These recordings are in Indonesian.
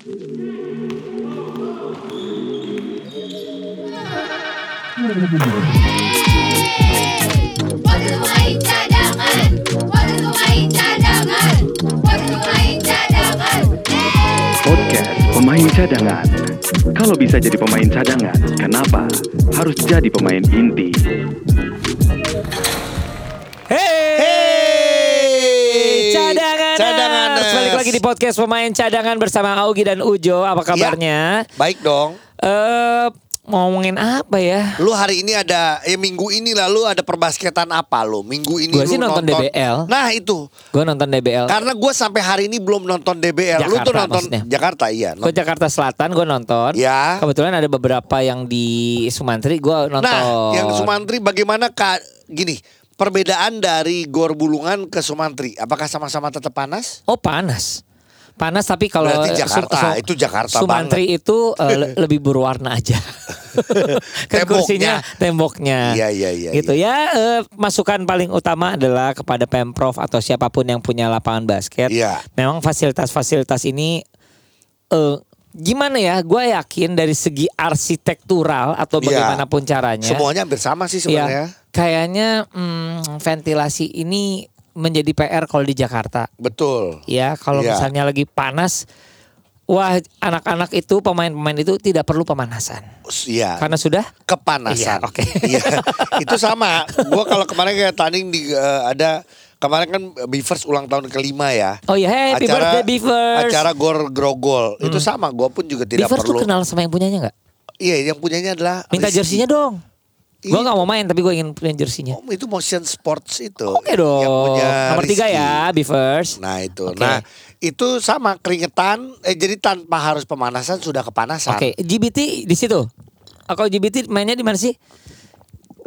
Waktu main cadangan, waktu main cadangan, waktu main cadangan. Podcast Pemain Cadangan. Kalau bisa jadi pemain cadangan, kenapa harus jadi pemain inti? Hey, cadangan, Cadanganers. Balik lagi di podcast pemain cadangan bersama Augie dan Ujo. Apa kabarnya? Baik dong. Eh, ngomongin apa ya? Lu hari ini ada ya minggu ini lalu ada perbasketan apa lu? Minggu ini Gua lu sih nonton DBL. Nah, itu. Gue nonton DBL. Karena gue sampai hari ini belum nonton DBL. lu tuh Jakarta nonton maksudnya. Jakarta iya. Gue Jakarta Selatan gue nonton. Ya. Kebetulan ada beberapa yang di Sumantri gue nonton. Nah, yang Sumantri bagaimana Kak gini, perbedaan dari Gor Bulungan ke Sumantri, apakah sama-sama tetap panas? Oh panas. Panas tapi kalau Berarti Jakarta, itu Jakarta Sumantri itu eh, le- lebih berwarna aja. kan Temboknya. kursinya temboknya. Iya, iya, iya, Gitu ya eh, masukan paling utama adalah kepada Pemprov atau siapa pun yang punya lapangan basket. Iya. Memang fasilitas-fasilitas ini eh gimana ya? Gue yakin dari segi arsitektural atau Iya. bagaimanapun caranya. Semuanya hampir sama sih sebenarnya. Ya, kayaknya hmm, ventilasi ini menjadi PR kalau di Jakarta. Betul. Ya, kalau Iya. misalnya lagi panas, wah anak-anak itu pemain-pemain itu tidak perlu pemanasan Iya. karena sudah kepanasan. Iya, oke. Iya. itu sama. Gua kalau kemarin kayak tanding di eh, ada kemarin kan Beavers ulang tahun kelima ya. Oh iya, happy birthday Beavers. Acara Gor Grogol. Itu sama. Gua pun juga tidak Beavers tuh perlu. kenal sama yang punyanya nggak? Iya, yang punyanya adalah Minta Rizky. jersinya dong. Iya. Gue nggak mau main tapi gue ingin punya jersinya. Oh, itu motion sports itu. Oke dong. Yang punya Nomor tiga ya, Beavers. Nah itu. Oke. Nah itu sama keringetan. Eh jadi tanpa harus pemanasan sudah kepanasan. Oke, GBT di situ. Kalau GBT mainnya di mana sih?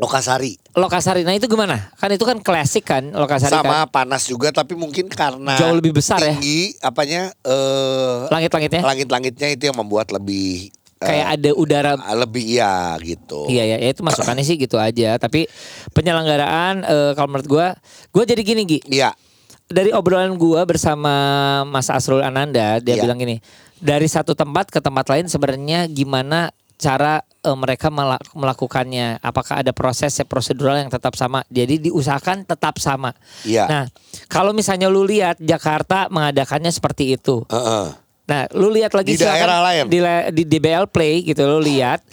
Lokasari. Lokasari. Nah itu gimana? Kan itu kan klasik kan Lokasari Sama kan. panas juga tapi mungkin karena Jauh lebih besar ya. tinggi, apanya eh Langit-langitnya langit-langitnya itu yang membuat lebih eh, kayak ada udara lebih iya gitu. Iya ya, ya itu masukannya sih gitu aja. Tapi penyelenggaraan eh, kalau menurut gua, gua jadi gini Gi. Iya. Dari obrolan gua bersama Mas Asrul Ananda, dia Iya. bilang gini, dari satu tempat ke tempat lain sebenarnya gimana cara eh, mereka mela- melakukannya? Apakah ada proses prosedural yang tetap sama? Jadi diusahakan tetap sama. Iya. Nah, kalau misalnya lu lihat Jakarta mengadakannya seperti itu. Heeh. Nah, lu lihat lagi Di daerah lain. di, di DBL Play gitu lu lihat.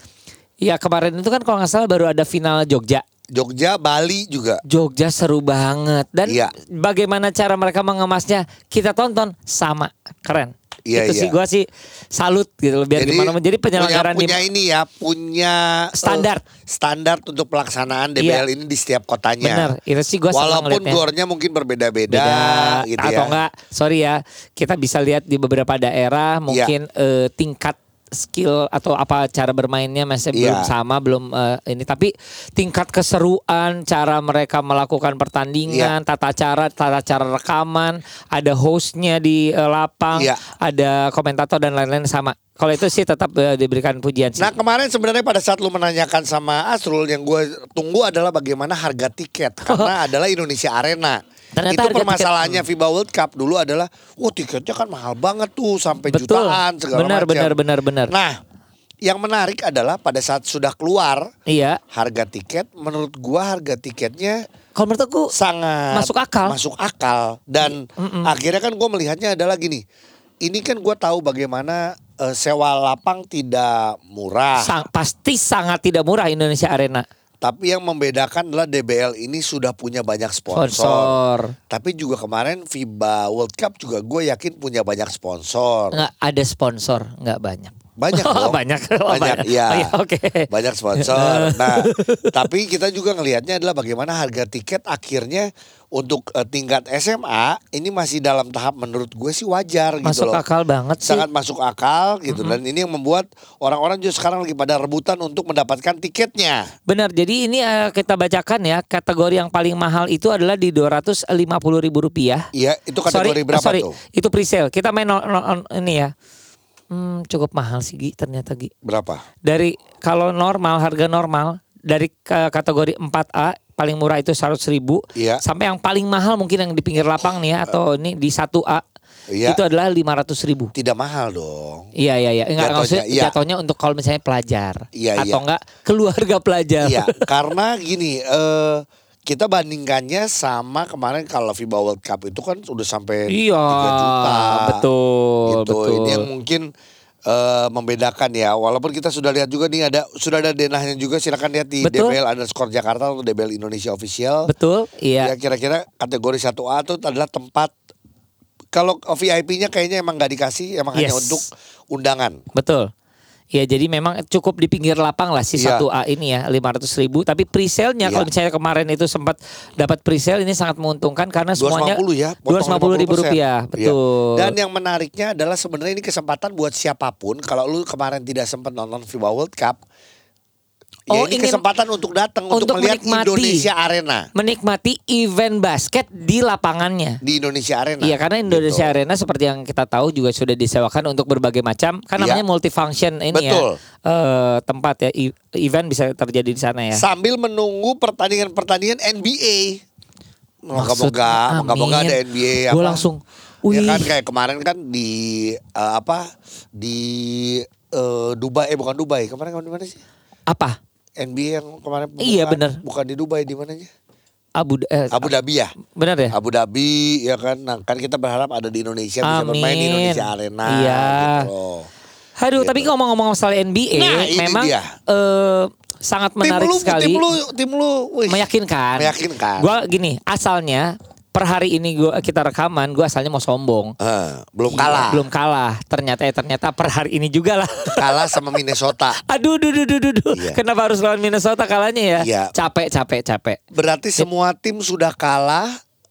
Ya kemarin itu kan kalau nggak salah baru ada final Jogja. Jogja, Bali juga. Jogja seru banget dan Iya. bagaimana cara mereka mengemasnya kita tonton sama keren. Iya, itu iya. sih gua sih salut gitu loh biar gimana jadi penyelenggaraan punya, punya ini ya, punya eh, Standar. standar untuk pelaksanaan DBL ini di setiap kotanya. bener itu sih senang Walaupun gornya mungkin berbeda-beda beda gitu atau ya. enggak sorry ya kita bisa lihat di beberapa daerah mungkin Iya. eh, tingkat skill atau apa cara bermainnya masih belum Iya. sama belum eh, ini tapi tingkat keseruan cara mereka melakukan pertandingan Iya. tata cara tata cara rekaman ada hostnya di eh, lapang Iya. ada komentator dan lain-lain sama kalau itu sih tetap eh, diberikan pujian sih Nah kemarin sebenarnya pada saat lu menanyakan sama Asrul yang gue tunggu adalah bagaimana harga tiket karena adalah Indonesia Arena. Ternyata itu permasalahannya FIBA World Cup dulu adalah, wah tiketnya kan mahal banget tuh sampai betul. jutaan segala benar macam. benar benar benar. Nah, yang menarik adalah pada saat sudah keluar iya. harga tiket, menurut gua harga tiketnya kalau menurut aku sangat Masuk akal. masuk akal. Dan akhirnya kan gue melihatnya adalah gini ini kan gue tahu bagaimana eh, sewa lapang tidak murah. Sang- pasti sangat tidak murah Indonesia Arena tapi yang membedakan adalah DBL ini sudah punya banyak sponsor, sponsor. Tapi juga kemarin FIBA World Cup juga gue yakin punya banyak sponsor. Nggak ada sponsor nggak banyak banyak Oh, dong. banyak. Oh, banyak banyak. iya. Oh, iya, oke. banyak sponsor. Nah tapi kita juga ngelihatnya adalah bagaimana harga tiket akhirnya untuk eh, tingkat SMA ini masih dalam tahap menurut gue sih wajar gitu masuk loh. akal banget sih. Sangat masuk akal gitu. Dan ini yang membuat orang-orang juga sekarang lagi pada rebutan untuk mendapatkan tiketnya. Benar jadi ini eh, kita bacakan ya kategori yang paling mahal itu adalah di dua ratus lima puluh ribu rupiah. Iya itu kategori sorry, berapa sorry, tuh? itu presale. Kita main no- no- ini ya hmm, cukup mahal sih Gi ternyata Gi berapa dari kalau normal harga normal dari kategori 4A paling murah itu 100 ribu Iya. sampai yang paling mahal mungkin yang di pinggir lapang nih ya atau ini di 1A Iya. itu adalah 500 ribu. Tidak mahal dong. Iya iya iya. Enggak Jatuhnya, maksudnya iya. jatuhnya untuk kalau misalnya pelajar Iya, atau iya. enggak keluarga pelajar. Iya, karena gini, eh kita bandingkannya sama kemarin kalau FIBA World Cup itu kan udah sampai Iya, 3 juta. betul, Gitu. betul. Ini yang mungkin eh, membedakan ya. Walaupun kita sudah lihat juga nih ada sudah ada denahnya juga silakan lihat di Betul. DBL underscore Jakarta atau DBL Indonesia Official. Betul, iya. Ya kira-kira kategori 1A itu adalah tempat kalau VIP-nya kayaknya emang nggak dikasih, emang hanya Yes. untuk undangan. Betul. Ya jadi memang cukup di pinggir lapang lah si Iya. 1A ini ya 500 ribu Tapi presale-nya Iya. kalau misalnya kemarin itu sempat dapat presale ini sangat menguntungkan Karena semuanya 250 ya, potong 250 ribu 50%. rupiah Iya. Betul Dan yang menariknya adalah sebenarnya ini kesempatan buat siapa pun kalau lu kemarin tidak sempat nonton FIBA World Cup Oh, ya ini ingin- kesempatan untuk datang untuk, untuk melihat menikmati. Indonesia Arena Menikmati event basket di lapangannya di Indonesia Arena. Iya karena Indonesia Gitu. Arena seperti yang kita tahu juga sudah disewakan untuk berbagai macam kan Iya. namanya multifunction ini Betul. ya eh, tempat ya event bisa terjadi di sana ya. Sambil menunggu pertandingan-pertandingan NBA. Moga-moga, moga-moga ada NBA apa. Gue langsung, Ya wih, kan kayak kemarin kan di eh, apa di eh, Dubai eh bukan Dubai kemarin mana sih apa? NBA yang kemarin Iya, bukan- bener. bukan di Dubai di mananya Abu eh, Abu Dhabi ya benar ya? Abu Dhabi ya kan nah kan kita berharap ada di Indonesia bisa bermain di Amin. Indonesia Arena Iya. gitu loh. Aduh, Gitu. tapi ngomong-ngomong soal NBA, Nah, memang dia. eh, sangat menarik tim lu sekali, tim lu tim lu wih, meyakinkan. Meyakinkan. Gua gini, asalnya per hari ini gua kita rekaman, gua asalnya mau sombong. Eh, belum Iya, kalah Belum kalah. Ternyata ya ternyata per hari ini juga lah. kalah sama Minnesota Aduh, duh, duh, duh, duh, duh. Iya. Kenapa harus lawan Minnesota kalahnya ya? Iya. Capek, capek, capek. berarti semua tim sudah kalah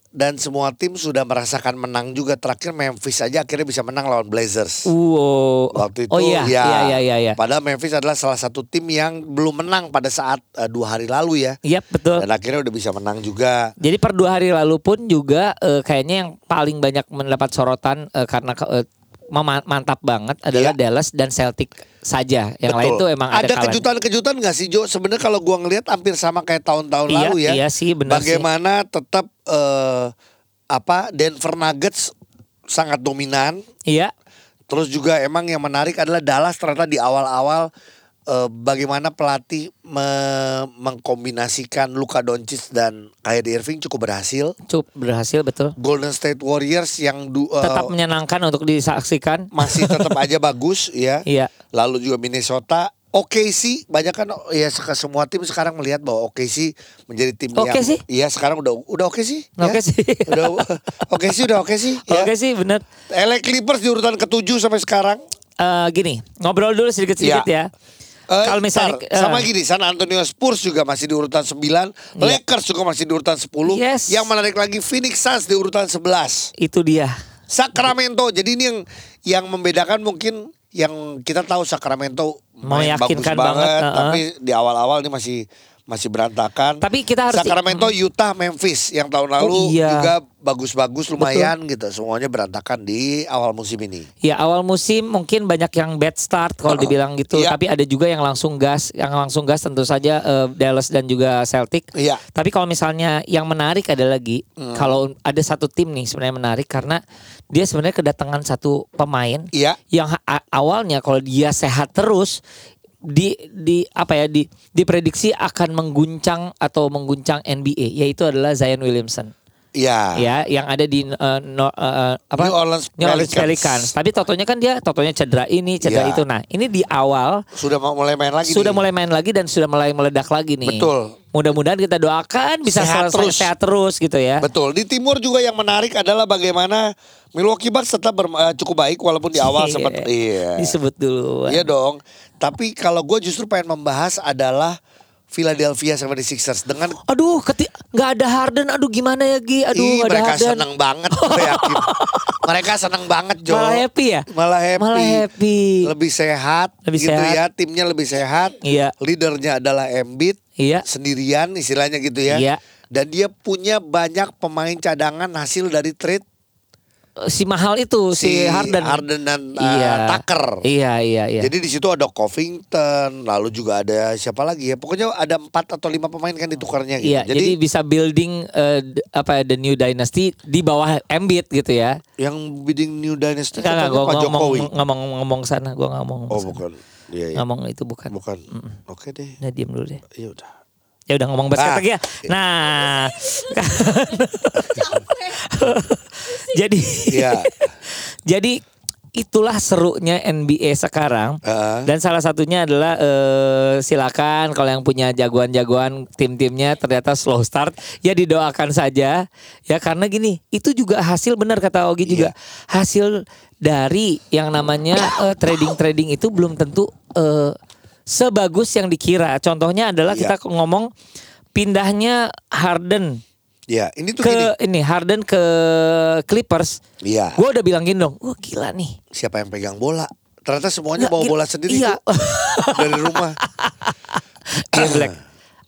dan semua tim sudah merasakan menang juga terakhir Memphis aja akhirnya bisa menang lawan Blazers Wow. Waktu itu oh iya, ya, iya, iya, iya, iya. Padahal Memphis adalah salah satu tim yang belum menang pada saat eh, dua hari lalu ya. Iya, betul. Dan akhirnya udah bisa menang juga. Jadi per dua hari lalu pun juga eh, kayaknya yang paling banyak mendapat sorotan eh, karena mema- mantap banget adalah Iya. Dallas dan Celtic saja. Yang lain Betul. tuh emang ada, kejutan-kejutan nggak sih Jo? Sebenarnya kalau gua ngelihat hampir sama kayak tahun-tahun Iya, lalu ya. iya sih, benar sih. Bagaimana tetap eh, apa Denver Nuggets sangat dominan. Iya, Terus juga emang yang menarik adalah Dallas ternyata di awal-awal eh, bagaimana pelatih me- mengkombinasikan Luka Doncic dan Kyrie Irving cukup berhasil. cukup berhasil betul. Golden State Warriors yang du- eh, Tetap menyenangkan untuk disaksikan. masih tetap aja bagus ya. Iya. Lalu juga Minnesota OKC banyak kan ya semua tim sekarang melihat bahwa OKC menjadi tim yang OKC? iya sekarang udah udah oke sih ya. Oke sih. udah oke sih udah oke sih ya. Oke sih bener. LA Clippers di urutan ketujuh sampai sekarang Eh, gini, ngobrol dulu sedikit-sedikit Iya. ya. Eh, Kalau misalnya ntar, sama gini San Antonio Spurs juga masih di urutan 9 Lakers juga masih di urutan 10 Iya. Yes. Yang menarik lagi Phoenix Suns di urutan 11 itu dia. Sacramento jadi ini yang yang membedakan mungkin yang kita tahu Sacramento main bagus Meyakinkan banget, banget, uh-uh. tapi di awal-awal ini masih masih berantakan. Tapi kita harus Sacramento, Utah, Memphis yang tahun lalu Oh, iya. juga bagus-bagus lumayan gitu. Semuanya berantakan di awal musim ini. Ya awal musim mungkin banyak yang bad start kalau dibilang gitu, Iya. tapi ada juga yang langsung gas, yang langsung gas tentu saja eh, Dallas dan juga Celtic. Iya. Tapi kalau misalnya yang menarik ada lagi, Hmm. kalau ada satu tim nih sebenarnya menarik karena dia sebenarnya kedatangan satu pemain Iya. yang awalnya kalau dia sehat terus di di apa ya di diprediksi akan mengguncang atau mengguncang NBA yaitu adalah Zion Williamson. Iya. Ya, yang ada di eh, no- eh, apa? New Orleans New Orleans Pelicans. Pelicans. Tapi totonya kan dia totonya cedera ini, cedera Iya. itu. Nah, ini di awal Sudah mau mulai main lagi sudah nih. mulai main lagi dan sudah mulai meledak lagi nih. Betul. Mudah-mudahan kita doakan bisa Sehat selesai terus. sehat terus gitu ya. Betul. Di timur juga yang menarik adalah bagaimana Milwaukee Bucks tetap berm- eh, cukup baik walaupun di awal Iya. sempat iya. Disebut dulu. Iya dong. Tapi kalau gue justru pengen membahas adalah Philadelphia 76ers dengan Aduh, keti nggak ada Harden. Aduh, gimana ya Gi? Aduh, Ih, ada mereka Harden. seneng banget gue yakin. mereka seneng banget Jo. Malah happy ya? Malah happy. Malah happy. Lebih sehat Lebih gitu sehat. ya, timnya lebih sehat. Iya. Leadernya adalah Embiid. Iya. Sendirian istilahnya gitu ya. Iya. Dan dia punya banyak pemain cadangan hasil dari trade si mahal itu si, Harden. Harden dan uh, Iya. Tucker. Iya iya iya. Jadi di situ ada Covington, lalu juga ada siapa lagi ya? Pokoknya ada empat atau lima pemain kan ditukarnya gitu. Iya, jadi, bisa building d- apa the new dynasty di bawah Embiid gitu ya. yang bidding New Dynasty Enggak katanya gua Pak ngomong Jokowi. ngomong ngomong sana, gua ngomong. Oh sana. bukan. Iya, iya. Ngomong itu bukan. Bukan. Oke deh. Nah, diam dulu deh. Iya udah. Ya udah ngomong basket Ah. lagi ya. Nah. jadi Iya. jadi itulah serunya NBA sekarang. Heeh. Dan salah satunya adalah eh, silakan kalau yang punya jagoan-jagoan tim-timnya ternyata slow start ya didoakan saja ya karena gini itu juga hasil benar kata Ogi juga hasil dari yang namanya eh, trading-trading itu belum tentu eh, sebagus yang dikira. Contohnya adalah Iya. kita ngomong pindahnya Harden Iya, ini tuh ke gini. ini Harden ke Clippers. Iya. Gue udah bilang gini dong, wah gila nih. Siapa yang pegang bola? Ternyata semuanya Nggak, bawa gila. bola sendiri Iya. tuh dari rumah. Dia Black.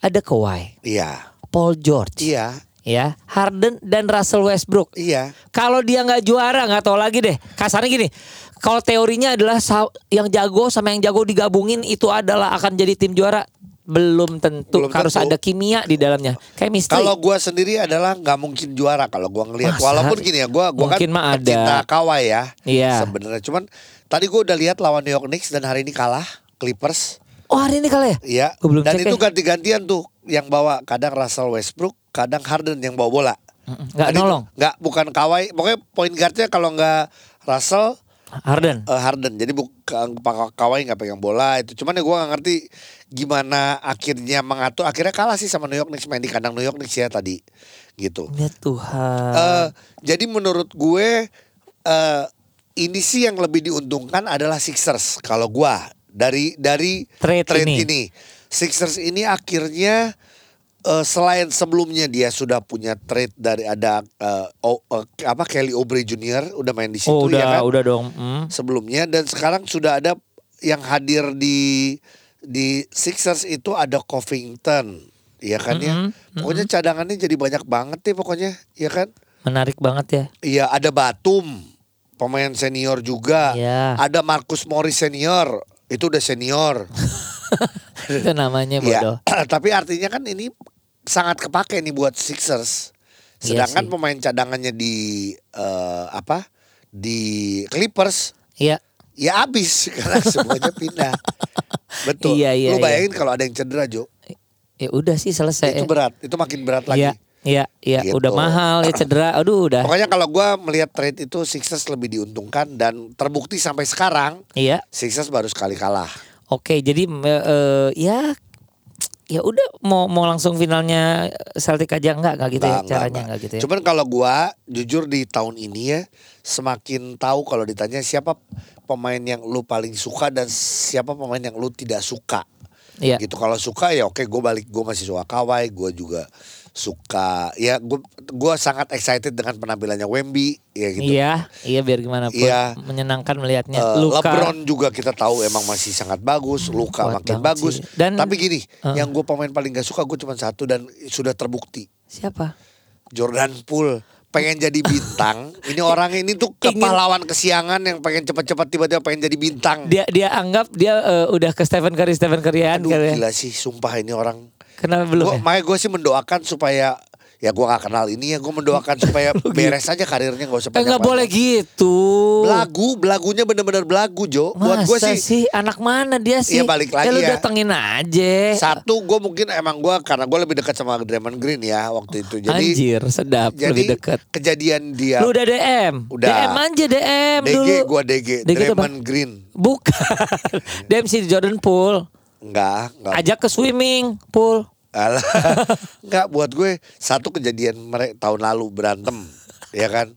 Ada Kawhi, Iya. Paul George, Iya. ya Harden dan Russell Westbrook. Iya. Kalau dia nggak juara nggak tahu lagi deh. Kasarnya gini, kalau teorinya adalah yang jago sama yang jago digabungin itu adalah akan jadi tim juara. Belum tentu Belum harus tentu. ada kimia di dalamnya. Chemistry. Kalau gua sendiri adalah nggak mungkin juara kalau gua ngelihat. Walaupun gini ya, gua gua Mungkin kan mah ada. pecinta Kawhi ya. Iya. Sebenarnya cuman tadi gua udah lihat lawan New York Knicks dan hari ini kalah Clippers. oh hari ini kali ya? Iya. Gua belum Dan itu ya. ganti-gantian tuh yang bawa kadang Russell Westbrook, kadang Harden yang bawa bola. Nggak nolong. Nggak, bukan Kawhi. Pokoknya point guardnya kalau nggak Russell, Harden. eh, Harden. Jadi bukan Pak Kawhi nggak pegang bola itu. Cuman ya gue nggak ngerti gimana akhirnya mengatur. Akhirnya kalah sih sama New York Knicks main di kandang New York Knicks ya tadi, gitu. Ya Tuhan. Eh, jadi menurut gue eh ini sih yang lebih diuntungkan adalah Sixers kalau gua dari dari Trade ini. ini. Sixers ini akhirnya eh, selain sebelumnya dia sudah punya trade dari ada eh, O- eh, apa Kelly Oubre Jr. udah main di situ oh udah ya kan udah dong. Hmm. sebelumnya dan sekarang sudah ada yang hadir di di Sixers itu ada Covington ya kan ya Mm-mm, pokoknya cadangannya jadi banyak banget nih pokoknya ya kan Menarik banget ya. Iya ada Batum pemain senior juga. Iya. Ada Marcus Morris senior itu udah senior. Itu namanya Iya. bodoh. Tapi artinya kan ini sangat kepake nih buat Sixers. Iya Sedangkan sih. pemain cadangannya di eh, apa di Clippers Iya. ya habis karena semuanya pindah. Betul. Iya, iya, Lu iya. bayangin kalau ada yang cedera Jo, Ya udah sih selesai. itu berat. Itu makin berat lagi. Iya, iya, iya. Gitu. Udah mahal ya cedera. Aduh udah. Pokoknya kalau gua melihat trade itu Sixers lebih diuntungkan dan terbukti sampai sekarang Iya. Sixers baru sekali kalah. Oke, jadi eh, ya ya udah mau mau langsung finalnya Celtic aja enggak enggak gitu ya Nggak, caranya nggak, enggak gitu ya. Cuman kalau gua jujur di tahun ini ya semakin tahu kalau ditanya siapa pemain yang lu paling suka dan siapa pemain yang lu tidak suka. Iya. Gitu kalau suka ya oke gue balik gue masih suka Kawhi, gue juga suka ya gue gua sangat excited dengan penampilannya Wemby ya gitu. Iya, iya biar gimana pun Iya. menyenangkan melihatnya. Eh, Luka LeBron juga kita tahu emang masih sangat bagus, Luka kuat makin bagus. sih. Dan- Tapi gini, Eh. yang gue pemain paling gak suka gue cuma satu dan sudah terbukti. siapa? Jordan Poole pengen jadi bintang. ini orang ini tuh kepahlawan kesiangan yang pengen cepet-cepet tiba-tiba pengen jadi bintang. Dia dia anggap dia eh, udah ke Stephen Curry Stephen Curryan Aduh kali ya. gila sih, sumpah ini orang. Kenapa belum Gua, ya? makanya gue sih mendoakan supaya ya gue gak kenal ini ya gue mendoakan supaya beres aja karirnya gak usah Eh nggak panjang-panjang. boleh gitu. Belagu, belagunya bener-bener belagu Jo. Buat gue Masa sih, sih anak mana dia sih? Iya, balik lagi ya. lu ya. datengin aja. Satu gue mungkin emang gue karena gue lebih dekat sama Draymond Green ya waktu itu. Jadi Anjir, sedap jadi lebih dekat. kejadian dia Lu udah DM? Udah. DM aja DM DG dulu. gue DG, DG? Draymond Green. Bukan. DM si Jordan Poole. Enggak, enggak. Ajak ke swimming pool. Alah. Enggak buat gue satu kejadian mereka tahun lalu berantem, ya kan.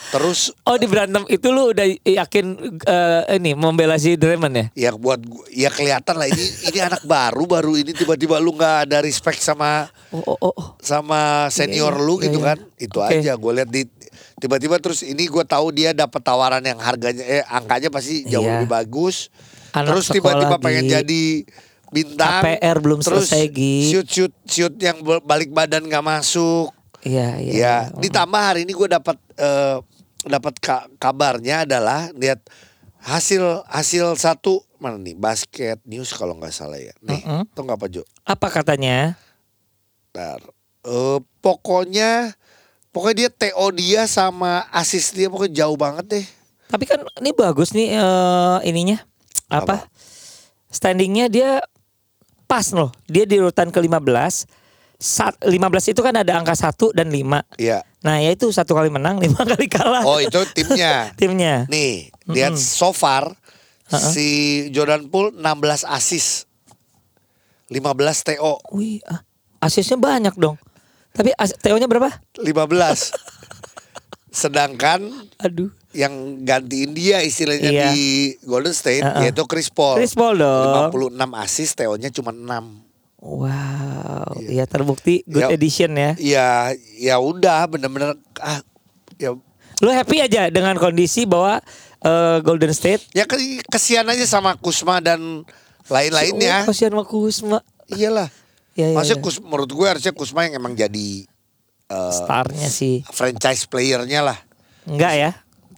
Terus Oh di berantem itu lu udah yakin eh, ini membela si Draymond ya? ya buat ya kelihatan lah ini ini anak baru baru ini tiba-tiba lu nggak ada respect sama Oh, oh, oh, oh. sama senior Iya, lu iya, gitu iya. kan. Itu Oke. aja gue lihat di tiba-tiba terus ini gue tahu dia dapat tawaran yang harganya eh angkanya pasti jauh Iya. lebih bagus. Anak terus tiba-tiba sekolah, pengen jadi bintang. KPR belum terus selesai, Gi. Shoot shoot shoot yang bal- balik badan nggak masuk. Iya, iya. Ya, iya. ditambah hari ini gue dapat eh, dapat ka- kabarnya adalah lihat hasil hasil satu mana nih basket news kalau nggak salah ya. Nih, Mm-mm. tuh nggak Pak Jo? Apa katanya? Bentar. Eh, pokoknya pokoknya dia TO dia sama asis dia pokoknya jauh banget deh. Tapi kan ini bagus nih eh, ininya. Apa? Standingnya dia pas loh. Dia di urutan ke-15. Sat, 15 itu kan ada angka 1 dan 5. Iya. Nah, ya itu satu kali menang, lima kali kalah. Oh itu timnya. Timnya. Nih, lihat so far si Jordan Poole 16 asis. 15 TO. Wih, ah, asisnya banyak dong. Tapi as- TO-nya berapa? 15. Sedangkan Aduh. Yang gantiin dia istilahnya Iya. di Golden State Uh-uh. yaitu Chris Paul. Chris Paul dong. 56 asis, TO-nya cuma 6. Wow, ya terbukti good Ya. edition ya. Ya ya udah bener-bener ah ya Lu happy aja dengan kondisi bahwa eh, Golden State ya ke- kesian aja sama Kusma dan lain-lainnya. Oh, kasihan sama Kusma. Iyalah. Ya, ya, Maksudnya ya. Kus, menurut gue harusnya Kusma yang emang jadi eh, Starnya sih. franchise playernya lah. Enggak ya.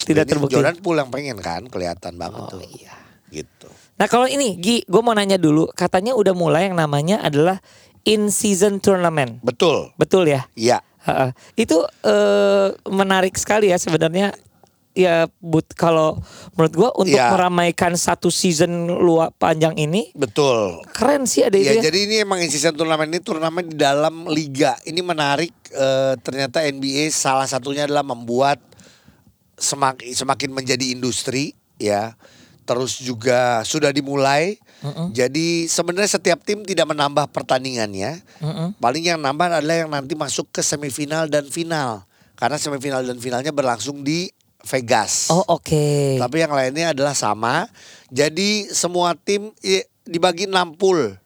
Tidak Ini terbukti. Jordan Poole yang pengen kan kelihatan banget Oh tuh. iya. Gitu. Nah kalau ini Gi, gue mau nanya dulu. Katanya udah mulai yang namanya adalah in season tournament. Betul. Betul ya? Iya. Itu eh, menarik sekali ya sebenarnya. Ya, but kalau menurut gua untuk Ya. meramaikan satu season luar panjang ini Betul. keren sih ada Ya, itu ya. jadi ini emang in-season turnamen ini turnamen di dalam liga. Ini menarik. eh, ternyata NBA salah satunya adalah membuat semakin semakin menjadi industri ya. Terus juga sudah dimulai. Jadi sebenarnya setiap tim tidak menambah pertandingannya. Mm-mm. Paling yang nambah adalah yang nanti masuk ke semifinal dan final. Karena semifinal dan finalnya berlangsung di Vegas. Oh oke. Tapi yang lainnya adalah sama. Jadi semua tim dibagi 6 pool.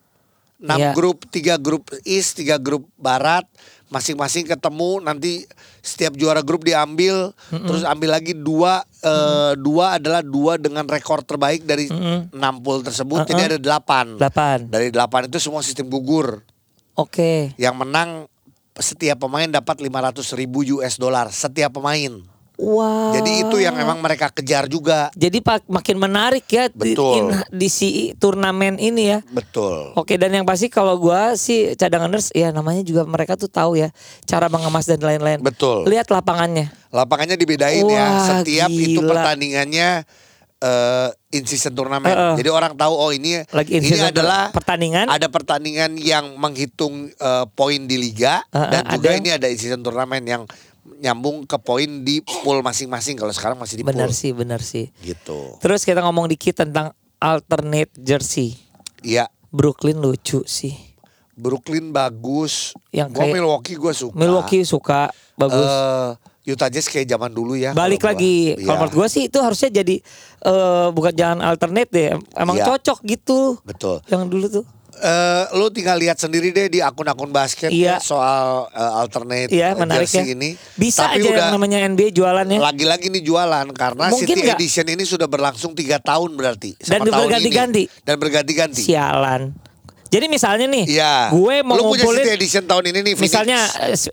6 Iya. grup, 3 grup East, 3 grup Barat. Masing-masing ketemu nanti setiap juara grup diambil, terus ambil lagi dua eh, dua adalah dua dengan rekor terbaik dari 6 pool tersebut. Jadi ada 8. Delapan. Dari 8 itu semua sistem gugur. Oke. Yang menang setiap pemain dapat 500 ribu US dollar setiap pemain. Wow. Jadi itu yang memang mereka kejar juga. Jadi pak makin menarik ya di, Betul. di si turnamen ini ya. Betul. Oke dan yang pasti kalau gua sih cadanganers ya namanya juga mereka tuh tahu ya cara mengemas dan lain-lain. Betul. Lihat lapangannya. Lapangannya dibedain ya. Wah, Setiap itu gila. pertandingannya eh in season turnamen. Heeh. Jadi orang tahu oh ini Lagi in ini adalah pertandingan. Ada pertandingan yang menghitung eh, poin di liga Heeh, dan juga ada. ini ada in season turnamen yang nyambung ke poin di pool masing-masing. Kalau sekarang masih di Benar pool. sih, benar sih. Gitu. Terus kita ngomong dikit tentang alternate jersey. Iya. Brooklyn lucu sih. Brooklyn bagus. Yang Gua kayak- Milwaukee gue suka. Milwaukee suka bagus. Eh, Utah Jazz kayak zaman dulu ya. Balik gua. lagi. Kalau Iya, menurut gue sih itu harusnya jadi eh bukan jangan alternate deh. Emang Iya. cocok gitu. Betul. Yang dulu tuh. Eh, lu tinggal lihat sendiri deh di akun-akun basket Iya. ya, soal eh, alternate Iya, menarik ya. jersey ini. Bisa Tapi aja udah yang namanya NBA jualannya. lagi-lagi nih jualan karena Mungkin City nggak? Edition ini sudah berlangsung tiga tahun berarti. Dan berganti-ganti. ini. Dan berganti-ganti. Sialan. Jadi misalnya nih, Iya. gue mau Lu punya ngumpulin City Edition tahun ini nih. Phoenix. misalnya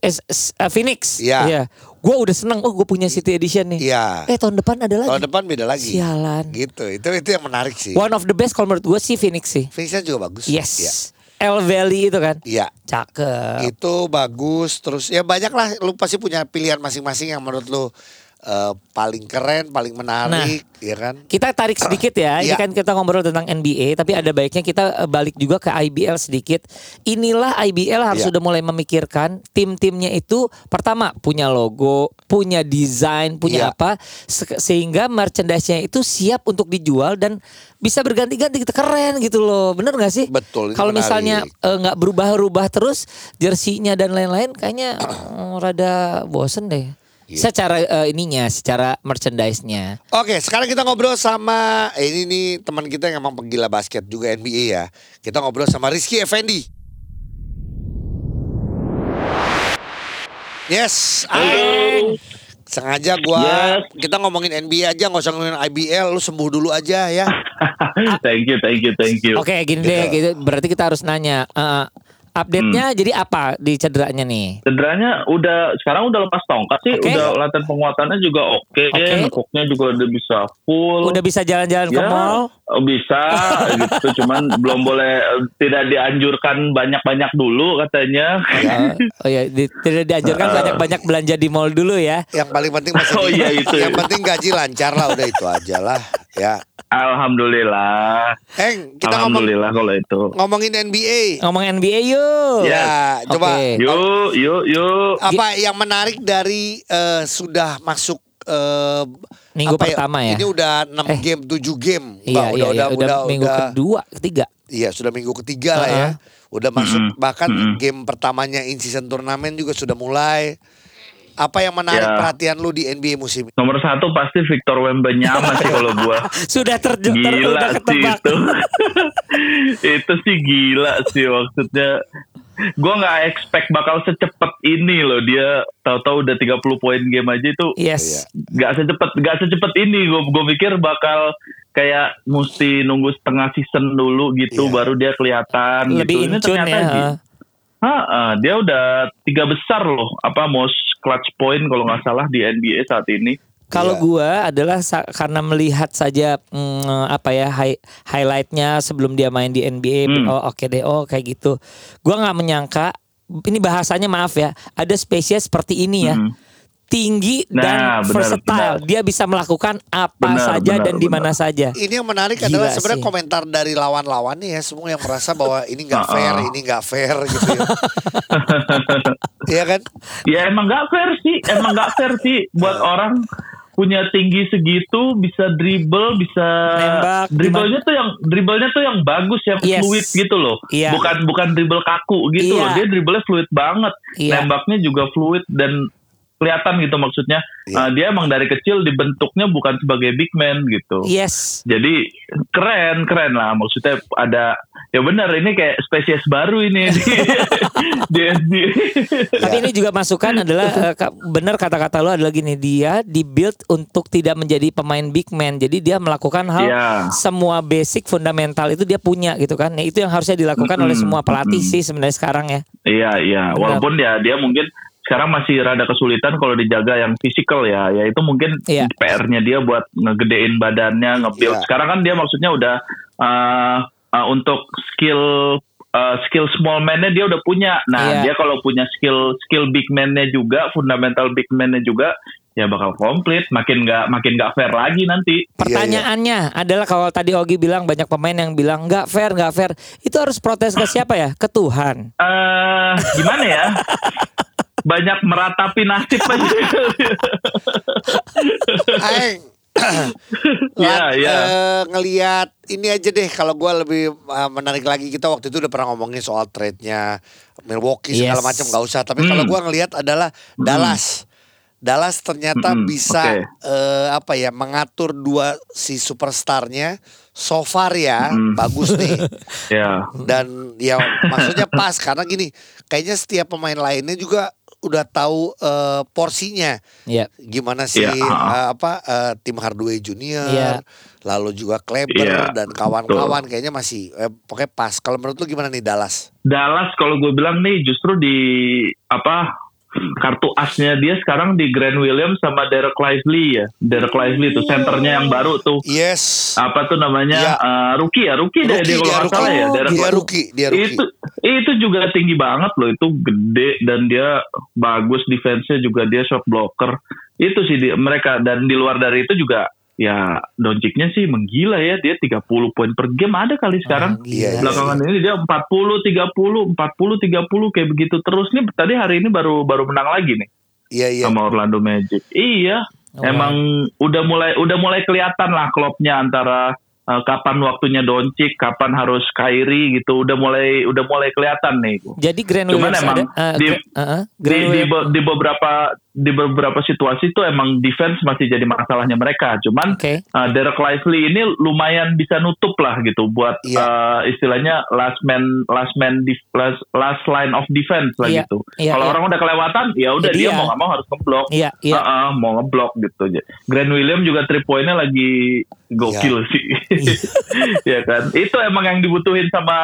eh, Phoenix. Iya. Gue udah seneng, oh gue punya City Edition nih. Iya. Eh tahun depan ada lagi. tahun depan beda lagi. Sialan. Gitu. Itu itu yang menarik sih. One of the best kalau menurut gue sih Phoenix sih. Phoenixnya juga bagus. Yes. Iya. L Valley itu kan. Iya. Cakep. Itu bagus terus ya banyak lah lu pasti punya pilihan masing-masing yang menurut lu eh, paling keren, paling menarik, ya kan? Kita tarik sedikit ya. Ini Iya. kan kita ngobrol tentang NBA, tapi ada baiknya kita eh, balik juga ke IBL sedikit. Inilah IBL harus Iya. sudah mulai memikirkan tim-timnya itu pertama punya logo, punya desain, punya Iya. apa se- sehingga merchandise-nya itu siap untuk dijual dan bisa berganti-ganti gitu keren gitu loh. Bener gak sih? Betul, Kalau misalnya eh, nggak berubah-ubah terus jersinya dan lain-lain kayaknya rada bosen deh. Iya. Secara eh, ininya, secara merchandise-nya. Oke, sekarang kita ngobrol sama eh, ini nih teman kita yang emang penggila basket juga NBA ya. Kita ngobrol sama Rizky Effendi. Yes, ah, sengaja gua Yes. kita ngomongin NBA aja nggak usah ngomongin IBL, lu sembuh dulu aja ya. thank you, thank you, thank you. Oke, gini deh, gitu. Berarti kita harus nanya. eh, update-nya jadi apa di cederanya nih? Cederanya udah sekarang udah lepas tongkat sih, Oke. udah latihan penguatannya juga oke, Oke. nekuknya juga udah bisa full. Udah bisa jalan-jalan ke ya, mall? bisa gitu, cuman belum boleh tidak dianjurkan banyak-banyak dulu katanya. Ya, oh ya, di- tidak dianjurkan banyak-banyak belanja di mall dulu ya. Yang paling penting masih Oh, iya, itu yang ya. penting gaji lancar lah udah itu aja lah ya. Alhamdulillah, Heng, kita ngomong alhamdulillah kalau itu. ngomongin NBA. Ngomong NBA yuk. Ya, coba Oke. Yuk, yuk, yuk. apa yang menarik dari eh, sudah masuk eh, Minggu apa pertama ya? Ini udah 6 Eh. game, 7 game. Iya, Mbak, iya, iya. Udah, minggu udah- kedua, ketiga. Iya, sudah minggu ketiga lah ya. Udah masuk Mm-mm. bahkan Mm-mm. game pertamanya in season turnamen juga sudah mulai. Apa yang menarik Ya. perhatian lu di NBA musim ini? Nomor satu pasti Victor Wembanyama sih kalau gua. Sudah terjun ter, Gila sih ketebak. itu. itu sih gila sih maksudnya. Gua nggak expect bakal secepat ini loh dia tahu-tahu udah 30 poin game aja itu Yes. nggak secepat nggak secepat ini gue gue pikir bakal kayak mesti nunggu setengah season dulu gitu Iya. baru dia kelihatan Lebih gitu ini ternyata ya. gi- Ha, ah, dia udah tiga besar loh apa most clutch point kalau nggak salah di NBA saat ini Kalau Iya. gua adalah karena melihat saja mm, apa ya hi- highlightnya sebelum dia main di NBA Hmm. oh oke deh oh kayak gitu. Gua nggak menyangka ini bahasanya maaf ya ada spesies seperti ini ya. Hmm. Tinggi Nah, dan benar, versatile. benar. Dia bisa melakukan apa Benar, saja benar, dan di mana saja. Ini yang menarik Gila adalah sebenarnya sih. komentar dari lawan-lawannya ya semua yang merasa bahwa ini nggak fair, ini nggak fair gitu ya. Iya kan? ya emang nggak fair sih emang nggak fair sih buat orang punya tinggi segitu bisa dribble bisa Nembak, dribblenya tuh yang dribblenya tuh yang bagus yang Yes. fluid gitu loh Iya. bukan bukan dribble kaku gitu Iya. loh dia dribblenya fluid banget Iya. nembaknya juga fluid dan kelihatan gitu maksudnya Iya. Uh, dia emang dari kecil dibentuknya bukan sebagai big man gitu Yes. jadi keren keren lah maksudnya ada ya benar ini kayak spesies baru ini di, di. Tapi ini juga masukan adalah ka- benar kata-kata lo adalah gini dia dibuild untuk tidak menjadi pemain big man. Jadi dia melakukan hal Iya. semua basic fundamental itu dia punya gitu kan. Nah, itu yang harusnya dilakukan oleh Mm-mm, semua pelatih mm-mm. sih sebenarnya sekarang ya. Iya iya, Benar. walaupun ya dia mungkin sekarang masih rada kesulitan kalau dijaga yang fisikal ya, ya itu mungkin Iya. PR-nya dia buat ngegedein badannya, nge-build. Iya. Sekarang kan dia maksudnya udah uh, uh, untuk skill uh, skill small man-nya dia udah punya. Nah Iya. dia kalau punya skill skill big man-nya juga, fundamental big man-nya juga, ya bakal komplit. Makin nggak makin nggak fair lagi nanti. Pertanyaannya adalah kalau tadi Ogi bilang banyak pemain yang bilang nggak fair, nggak fair. Itu harus protes ke siapa ya? Ke Tuhan. eh gimana ya? Banyak meratapi nasib aja. Aeng. Iya, Lat- iya. eh, ngelihat ini aja deh kalau gua lebih uh, menarik lagi kita waktu itu udah pernah ngomongin soal trade-nya Milwaukee segala Yes. macam nggak usah tapi kalau Hmm. gua ngelihat adalah Dallas Dallas ternyata Mm-mm, bisa oke. eh, apa ya mengatur dua si superstarnya so far ya Mm. bagus nih ya. dan ya maksudnya pas karena gini kayaknya setiap pemain lainnya juga udah tahu eh, porsinya. Iya. gimana sih Iya, eh, apa eh, tim Hardaway Junior Iya. lalu juga Kleber Iya, dan kawan-kawan kayaknya masih eh, pokoknya pas. Kalau menurut lu gimana nih Dallas? Dallas kalau gue bilang nih justru di apa kartu asnya dia sekarang di Grant Williams sama Derek Lively ya. Derek Lively itu senternya yang baru tuh. yes Apa tuh namanya? Iya. Eh, rookie ya, rookie, deh Rookie, dia kalau dia nggak salah ya. Derek dia rookie dia rookie Itu itu juga tinggi banget loh, itu gede dan dia bagus defense-nya juga dia shot blocker. Itu sih di, mereka dan di luar dari itu juga ya Doncicnya sih menggila ya, dia 30 poin per game ada kali sekarang. Iya, iya, Belakangan ini dia 40 30 40 30 kayak begitu terus nih tadi hari ini baru baru menang lagi nih iya iya sama Orlando Magic. Iya, Oh, emang udah mulai udah mulai kelihatan lah klopnya antara eh, kapan waktunya Doncic, kapan harus Kyrie gitu. Udah mulai udah mulai kelihatan nih. Jadi Grand Cuman Williams emang ada eh, di- eh, eh, Di, Grand di, be- di beberapa di beberapa situasi tuh emang defense masih jadi masalahnya mereka. Cuman Oke. uh, Derek Lively ini lumayan bisa nutup lah gitu buat Iya. uh, istilahnya last man last man def- last, last line of defense lah Iya, gitu. iya, Kalau iya. orang udah kelewatan ya udah dia dia. mau nggak mau harus ngeblok. Iya, iya. Uh-uh, mau ngeblok gitu. Grant William juga three pointnya lagi gokil sih. ya kan. Itu emang yang dibutuhin sama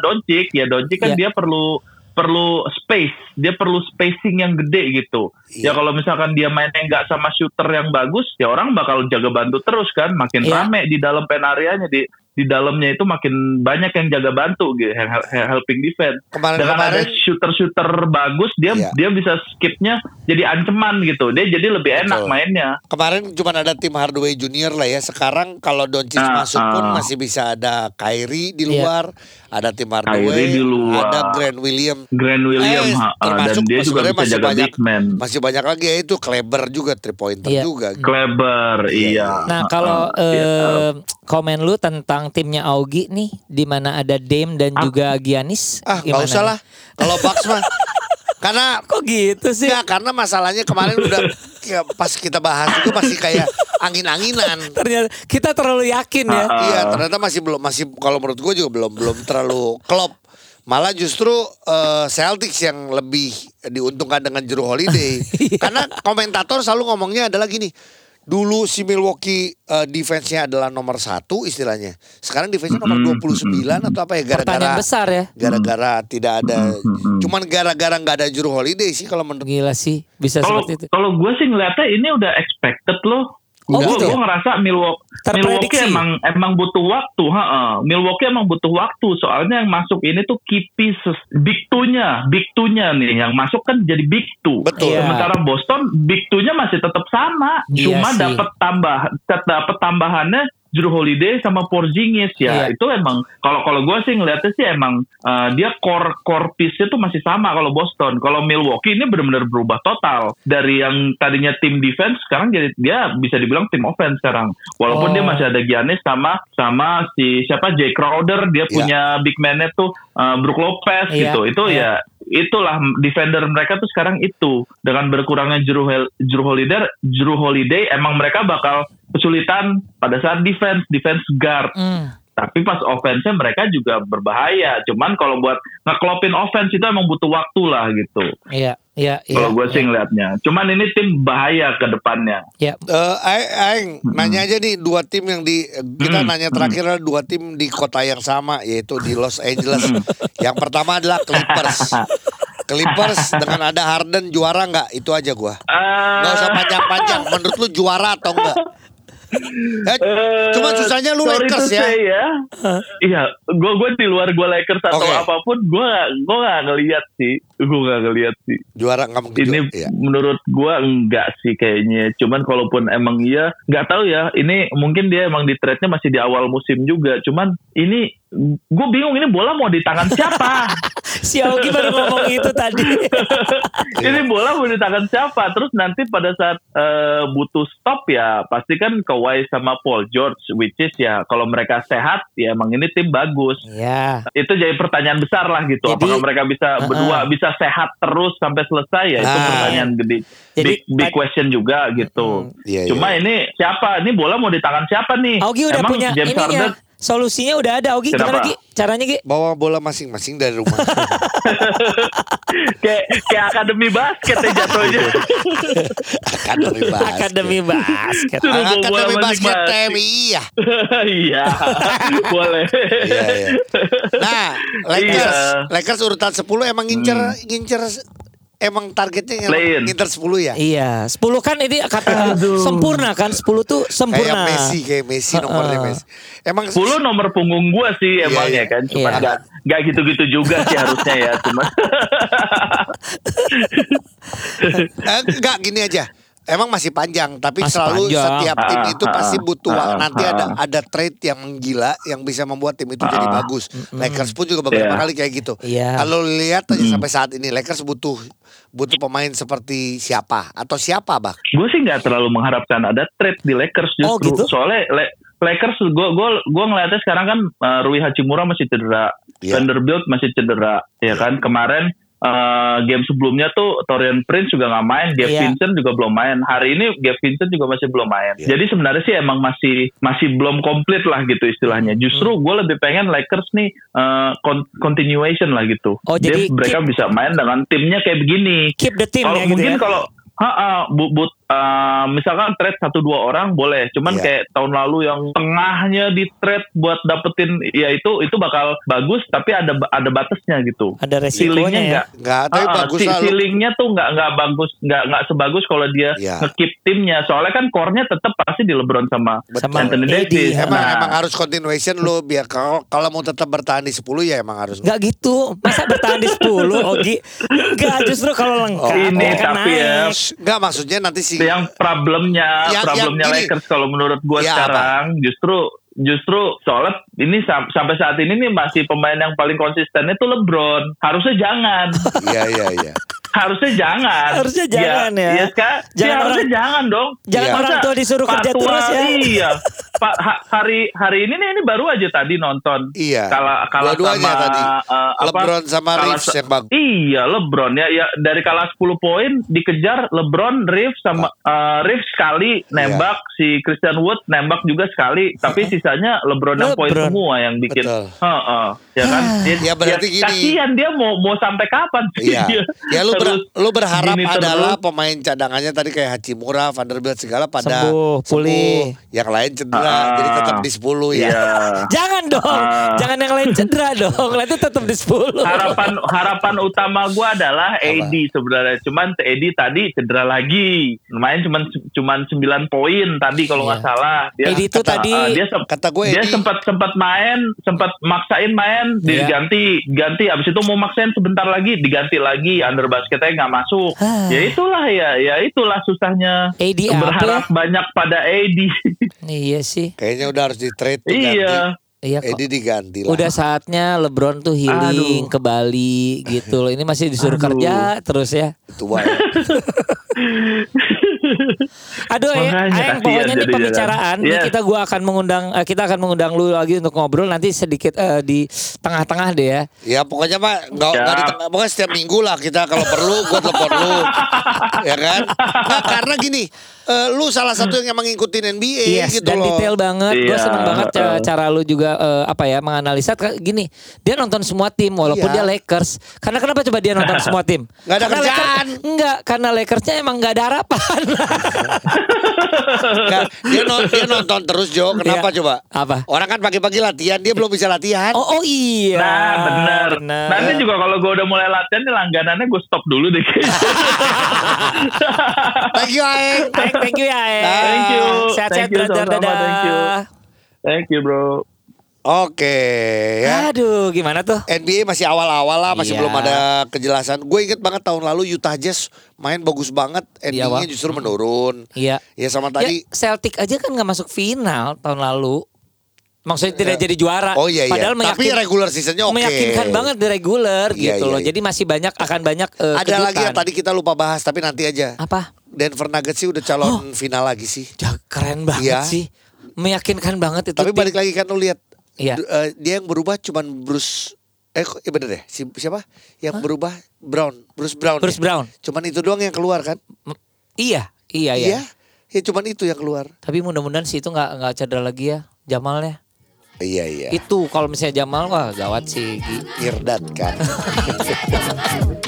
Doncic. Ya Doncic kan Iya. dia perlu perlu space, dia perlu spacing yang gede gitu. Iya. Ya kalau misalkan dia mainnya nggak sama shooter yang bagus, ya orang bakal jaga bantu terus kan, makin Iya. rame di dalam pen areanya di di dalamnya itu makin banyak yang jaga bantu gitu, hel- hel- helping defense. Dengan ada Kemarin-kemarin shooter-shooter bagus, dia Iya. dia bisa skipnya jadi ancaman gitu. Dia jadi lebih enak Betul. mainnya. kemarin cuma ada tim Hardaway Junior lah ya. Sekarang kalau Doncic Ah, masuk pun ah. masih bisa ada Kyrie di Iya. luar, ada tim Hardaway, Kyrie di luar. ada Grant William. Grant William Eh, ha, uh, dan termasuk dia juga sebenarnya bisa masih jaga banyak- big man. Masih banyak lagi ya itu Kleber juga three pointer Iya. juga. Kleber, iya. Nah, Ha, kalau ha, iya. eh, komen lu tentang timnya Augie nih di mana ada Dame dan Ah. juga Giannis Ah, nggak usah lah. Kalau Bucks mah karena Kok gitu sih? ya karena masalahnya kemarin udah ya, pas kita bahas itu masih kayak angin-anginan. Ternyata kita terlalu yakin ya. Ah, Iya, ternyata masih belum masih kalau menurut gue juga belum belum terlalu klop. Malah justru eh, Celtics yang lebih diuntungkan dengan Jrue Holiday. Karena komentator selalu ngomongnya adalah gini. Dulu si Milwaukee eh, defense-nya adalah nomor satu istilahnya. Sekarang defense-nya nomor 29 atau apa ya gara-gara Pertanyaan besar ya. gara-gara tidak ada Mm-mm. cuman gara-gara nggak ada Jrue Holiday sih kalau menurut Gila sih bisa Kalau seperti itu. kalau gue sih ngeliatnya ini udah expected loh. Oh, gue gitu ya? ngerasa Milwaukee. Milwaukee emang emang butuh waktu, ha Milwaukee emang butuh waktu. Soalnya yang masuk ini tuh key pieces, big two-nya, big two-nya nih yang masuk kan jadi big two. Betul. Iya. Sementara Boston big two-nya masih tetap sama, Iya cuma dapat tambah dapat tambahannya Drew Holiday sama Porzingis ya Iya. itu emang kalau kalau gue sih ngeliatnya sih emang uh, dia core core piece-nya tuh masih sama kalau Boston kalau Milwaukee ini benar-benar berubah total dari yang tadinya tim defense sekarang jadi dia bisa dibilang tim offense sekarang walaupun Oh. dia masih ada Giannis sama sama si siapa Jay Crowder dia Iya. punya big man-nya tuh uh, Brook Lopez Iya, gitu itu iya. ya itulah defender mereka tuh sekarang itu dengan berkurangnya Drew Holiday Drew Holiday emang mereka bakal kesulitan pada saat defense defense guard Hmm. tapi pas offense-nya mereka juga berbahaya cuman kalau buat ngeklopin offense itu emang butuh waktu lah gitu Iya, iya, iya. kalau gue sih iya. ngeliatnya cuman ini tim bahaya ke depannya Iya. Eh, Aing, Aing, nanya aja nih dua tim yang di kita Mm, nanya terakhir adalah dua tim di kota yang sama yaitu di Los Angeles. yang pertama adalah Clippers. Clippers dengan ada Harden juara nggak? Itu aja gua. Nggak usah panjang-panjang. Menurut lu juara atau enggak? Eh, cuma susahnya lu sorry Lakers ya. ya. Iya, gue gue di luar gue Lakers atau Oke. apa pun, gue gue nggak ngelihat sih, gue nggak ngelihat sih. Juara nggak mungkin. Ini. Iya. menurut gue enggak sih kayaknya. Cuman kalaupun emang iya, nggak tahu ya. Ini mungkin dia emang di trade-nya masih di awal musim juga. Cuman ini gue bingung ini bola mau di tangan siapa? Si Augie baru ngomong itu tadi. ini bola mau di tangan siapa? Terus nanti pada saat eh, butuh stop ya pasti kan Kawhi sama Paul George, which is ya kalau mereka sehat ya emang ini tim bagus. Iya. Itu jadi pertanyaan besar lah gitu. Jadi- Apakah mereka bisa Uh-uh. berdua bisa sehat terus sampai selesai ya? Itu Ah. pertanyaan gede. Jadi, big, big question juga gitu. Iya, iya. Cuma ini siapa? Ini bola mau di tangan siapa nih? Augie udah Emang punya James. Harden Solusinya udah ada gimana Kenapa? Gi? Caranya Gi? Bawa bola masing-masing dari rumah. kayak kayak akademi basket ya jatuhnya. Akademi basket. Akademi basket. Suruh bawa bola Akademi basket. TMI iya. Iya, boleh. Iya, iya. Nah, Lakers, Iya. Hmm. Lakers urutan 10 emang ngincer ngincer emang targetnya yang ngincer 10 ya? Iya, 10 kan ini kata sempurna kan, 10 tuh Kayak sempurna. Messi, kayak Messi nomornya Heeh. Messi. Emang 10 nomor punggung gua sih Iya, emangnya iya. kan. Cuma Iya. nggak nggak gitu-gitu juga sih harusnya ya. Cuma eh, enggak gini aja. Emang masih panjang, tapi Masih selalu panjang. setiap tim Ah, itu ah, pasti ah, butuh nanti ah, ada ah. ada trade yang menggila yang bisa membuat tim itu jadi bagus. Lakers pun juga beberapa Iya. kali kayak gitu. Iya. Kalau lihat aja sampai saat ini Lakers butuh butuh pemain seperti siapa atau siapa bah? gue sih nggak terlalu mengharapkan ada trade di Lakers justru. Oh, gitu? Soalnya Le- Lakers gue gue gue ngeliatnya sekarang kan uh, Rui Hachimura masih cedera, Iya. Vanderbilt masih cedera, ya kan kemarin uh, game sebelumnya tuh Torian Prince juga nggak main, Gabe Iya. Vincent juga belum main. Hari ini Gabe Vincent juga masih belum main. Iya. Jadi sebenarnya sih emang masih masih belum komplit lah gitu istilahnya. Justru Hmm. gue lebih pengen Lakers nih uh, con- continuation lah gitu. Oh, jadi mereka bisa main dengan timnya kayak begini. Keep the team Kalau ya gitu mungkin ya. kalau Ha, ha, but, eh, misalkan trade satu dua orang boleh, cuman Iya. kayak tahun lalu yang tengahnya di trade buat dapetin ya itu itu bakal bagus tapi ada ada batasnya gitu. Ada Ceilingnya resikonya ya. enggak Enggak, tapi Ah, bagus si- ceilingnya tuh nggak nggak bagus nggak nggak sebagus kalau dia Iya. ngekeep timnya soalnya kan core-nya tetap pasti di LeBron sama Sama Anthony AD, Davis. ya. Emang Nah, emang harus continuation lu biar kalau kalau mau tetap bertahan di 10 ya emang harus. Nggak gitu. Masa bertahan di 10 Ogi? Enggak justru kalau lengkap Oh, ini ya kan tapi ya, naik. Enggak maksudnya nanti si yang problemnya Yang- problemnya yang gini. Lakers kalau menurut gua Ya, sekarang justru justru soalnya ini sam- sampai saat ini nih masih pemain yang paling konsisten itu LeBron. Harusnya jangan. Iya iya iya. harusnya jangan. Harusnya jangan ya. Iya kan? Jangan Jangan harusnya orang- jangan dong. Jangan Iya. orang tua disuruh kerja terus ya. Iya. Pak ha- hari hari ini nih ini baru aja tadi nonton. Iya. Kalah kalah Dua-duanya sama tadi. eh, apa? LeBron sama Kalah Reeves yang bagus. Iya, LeBron ya ya dari kalah 10 poin dikejar LeBron, Reeves sama eh, Reeves sekali Iya. nembak si Christian Wood nembak juga sekali, tapi sisanya LeBron yang poin semua yang bikin. Heeh, ya kan? Ya, berarti gini. Kasihan dia mau mau sampai kapan sih Iya. dia Ya lu ber- lu berharap adalah terus. pemain cadangannya tadi kayak Hachimura, Vanderbilt segala pada Sembuh, pulih. Yang lain cedera, Ah, jadi tetap di 10 ya. Iya. Jangan dong. Ah. Jangan yang lain cedera dong. Nanti tetap di 10. harapan harapan utama gua adalah AD sebenarnya cuman AD tadi cedera lagi main cuman cuman 9 poin tadi kalau nggak Iya. salah dia AD itu tadi- uh, dia Kata gue dia sempat sempat main sempat maksain main Iya. diganti ganti abis itu mau maksain sebentar lagi diganti lagi under basketnya nggak masuk Ah. ya itulah ya ya itulah susahnya AD apa berharap banyak pada AD Iya sih. Kayaknya udah harus di trade tuh iya Iya ganti. kok. Edi diganti lah. Udah saatnya LeBron tuh healing Aduh. ke Bali gitu loh. Ini masih disuruh Aduh. kerja terus ya. tua ya. Aduh ya, Makanya Aeng, pokoknya ini pembicaraan. kan. Ini Yes. kita gua akan mengundang eh, kita akan mengundang lu lagi untuk ngobrol nanti sedikit eh, di tengah-tengah deh ya. Ya pokoknya Pak nggak Ya. nggak di tengah, pokoknya setiap minggu lah kita kalau perlu gue telepon lu, ya kan? Nggak karena gini, eh, lu salah satu yang emang ngikutin NBA Yes, gitu dan loh. detail banget. Gue Iya, seneng banget ca- cara lu juga eh, apa ya menganalisa gini. Dia nonton semua tim walaupun Iya. dia Lakers. Karena kenapa coba dia nonton semua tim? Nggak ada Karena kerjaan. Lakers- enggak, karena Lakersnya emang nggak ada harapan. Nggak, dia, non- dia nonton terus Jo. Kenapa Iya. coba? Apa? Orang kan pagi-pagi latihan, dia belum bisa latihan. Oh, oh iya. Nah benar. Nanti juga kalau gue udah mulai latihan nih langganannya gue stop dulu deh. Thank you Aeng. Aeng, thank you ya. Aeng. Thank you. Sehat-sehat brother. Dadah. Thank you. Thank you bro. Oke ya. Aduh, gimana tuh? NBA masih awal-awal lah, masih Iya. belum ada kejelasan. Gue inget banget tahun lalu Utah Jazz main bagus banget, endingnya justru menurun. Iya. Ya sama tadi. Ya, Celtic aja kan nggak masuk final tahun lalu. Maksudnya tidak jadi juara. Oh iya iya. Padahal Tapi meyakin- regular seasonnya oke. meyakinkan banget di regular Iya, gitu iya, loh. iya. Jadi masih banyak akan banyak eh, Ada lagi yang kejutan. tadi kita lupa bahas, tapi nanti aja. apa? Denver Nuggets sih udah calon final lagi sih. Ya, keren banget Iya. sih. Meyakinkan banget itu. Tapi tim. balik lagi kan lu lihat, Iya. du- eh, dia yang berubah cuman Bruce. Eh, iya bener deh. Si, siapa? Yang berubah Brown, Bruce Brown. Bruce ya? Brown. Cuman itu doang yang keluar kan? M- Iya, iya, iya. Iya. Ya cuman itu yang keluar. Tapi mudah-mudahan sih itu nggak nggak cedera lagi ya Jamalnya. Iya iya. Itu kalau misalnya Jamal wah gawat sih. Irdat kan.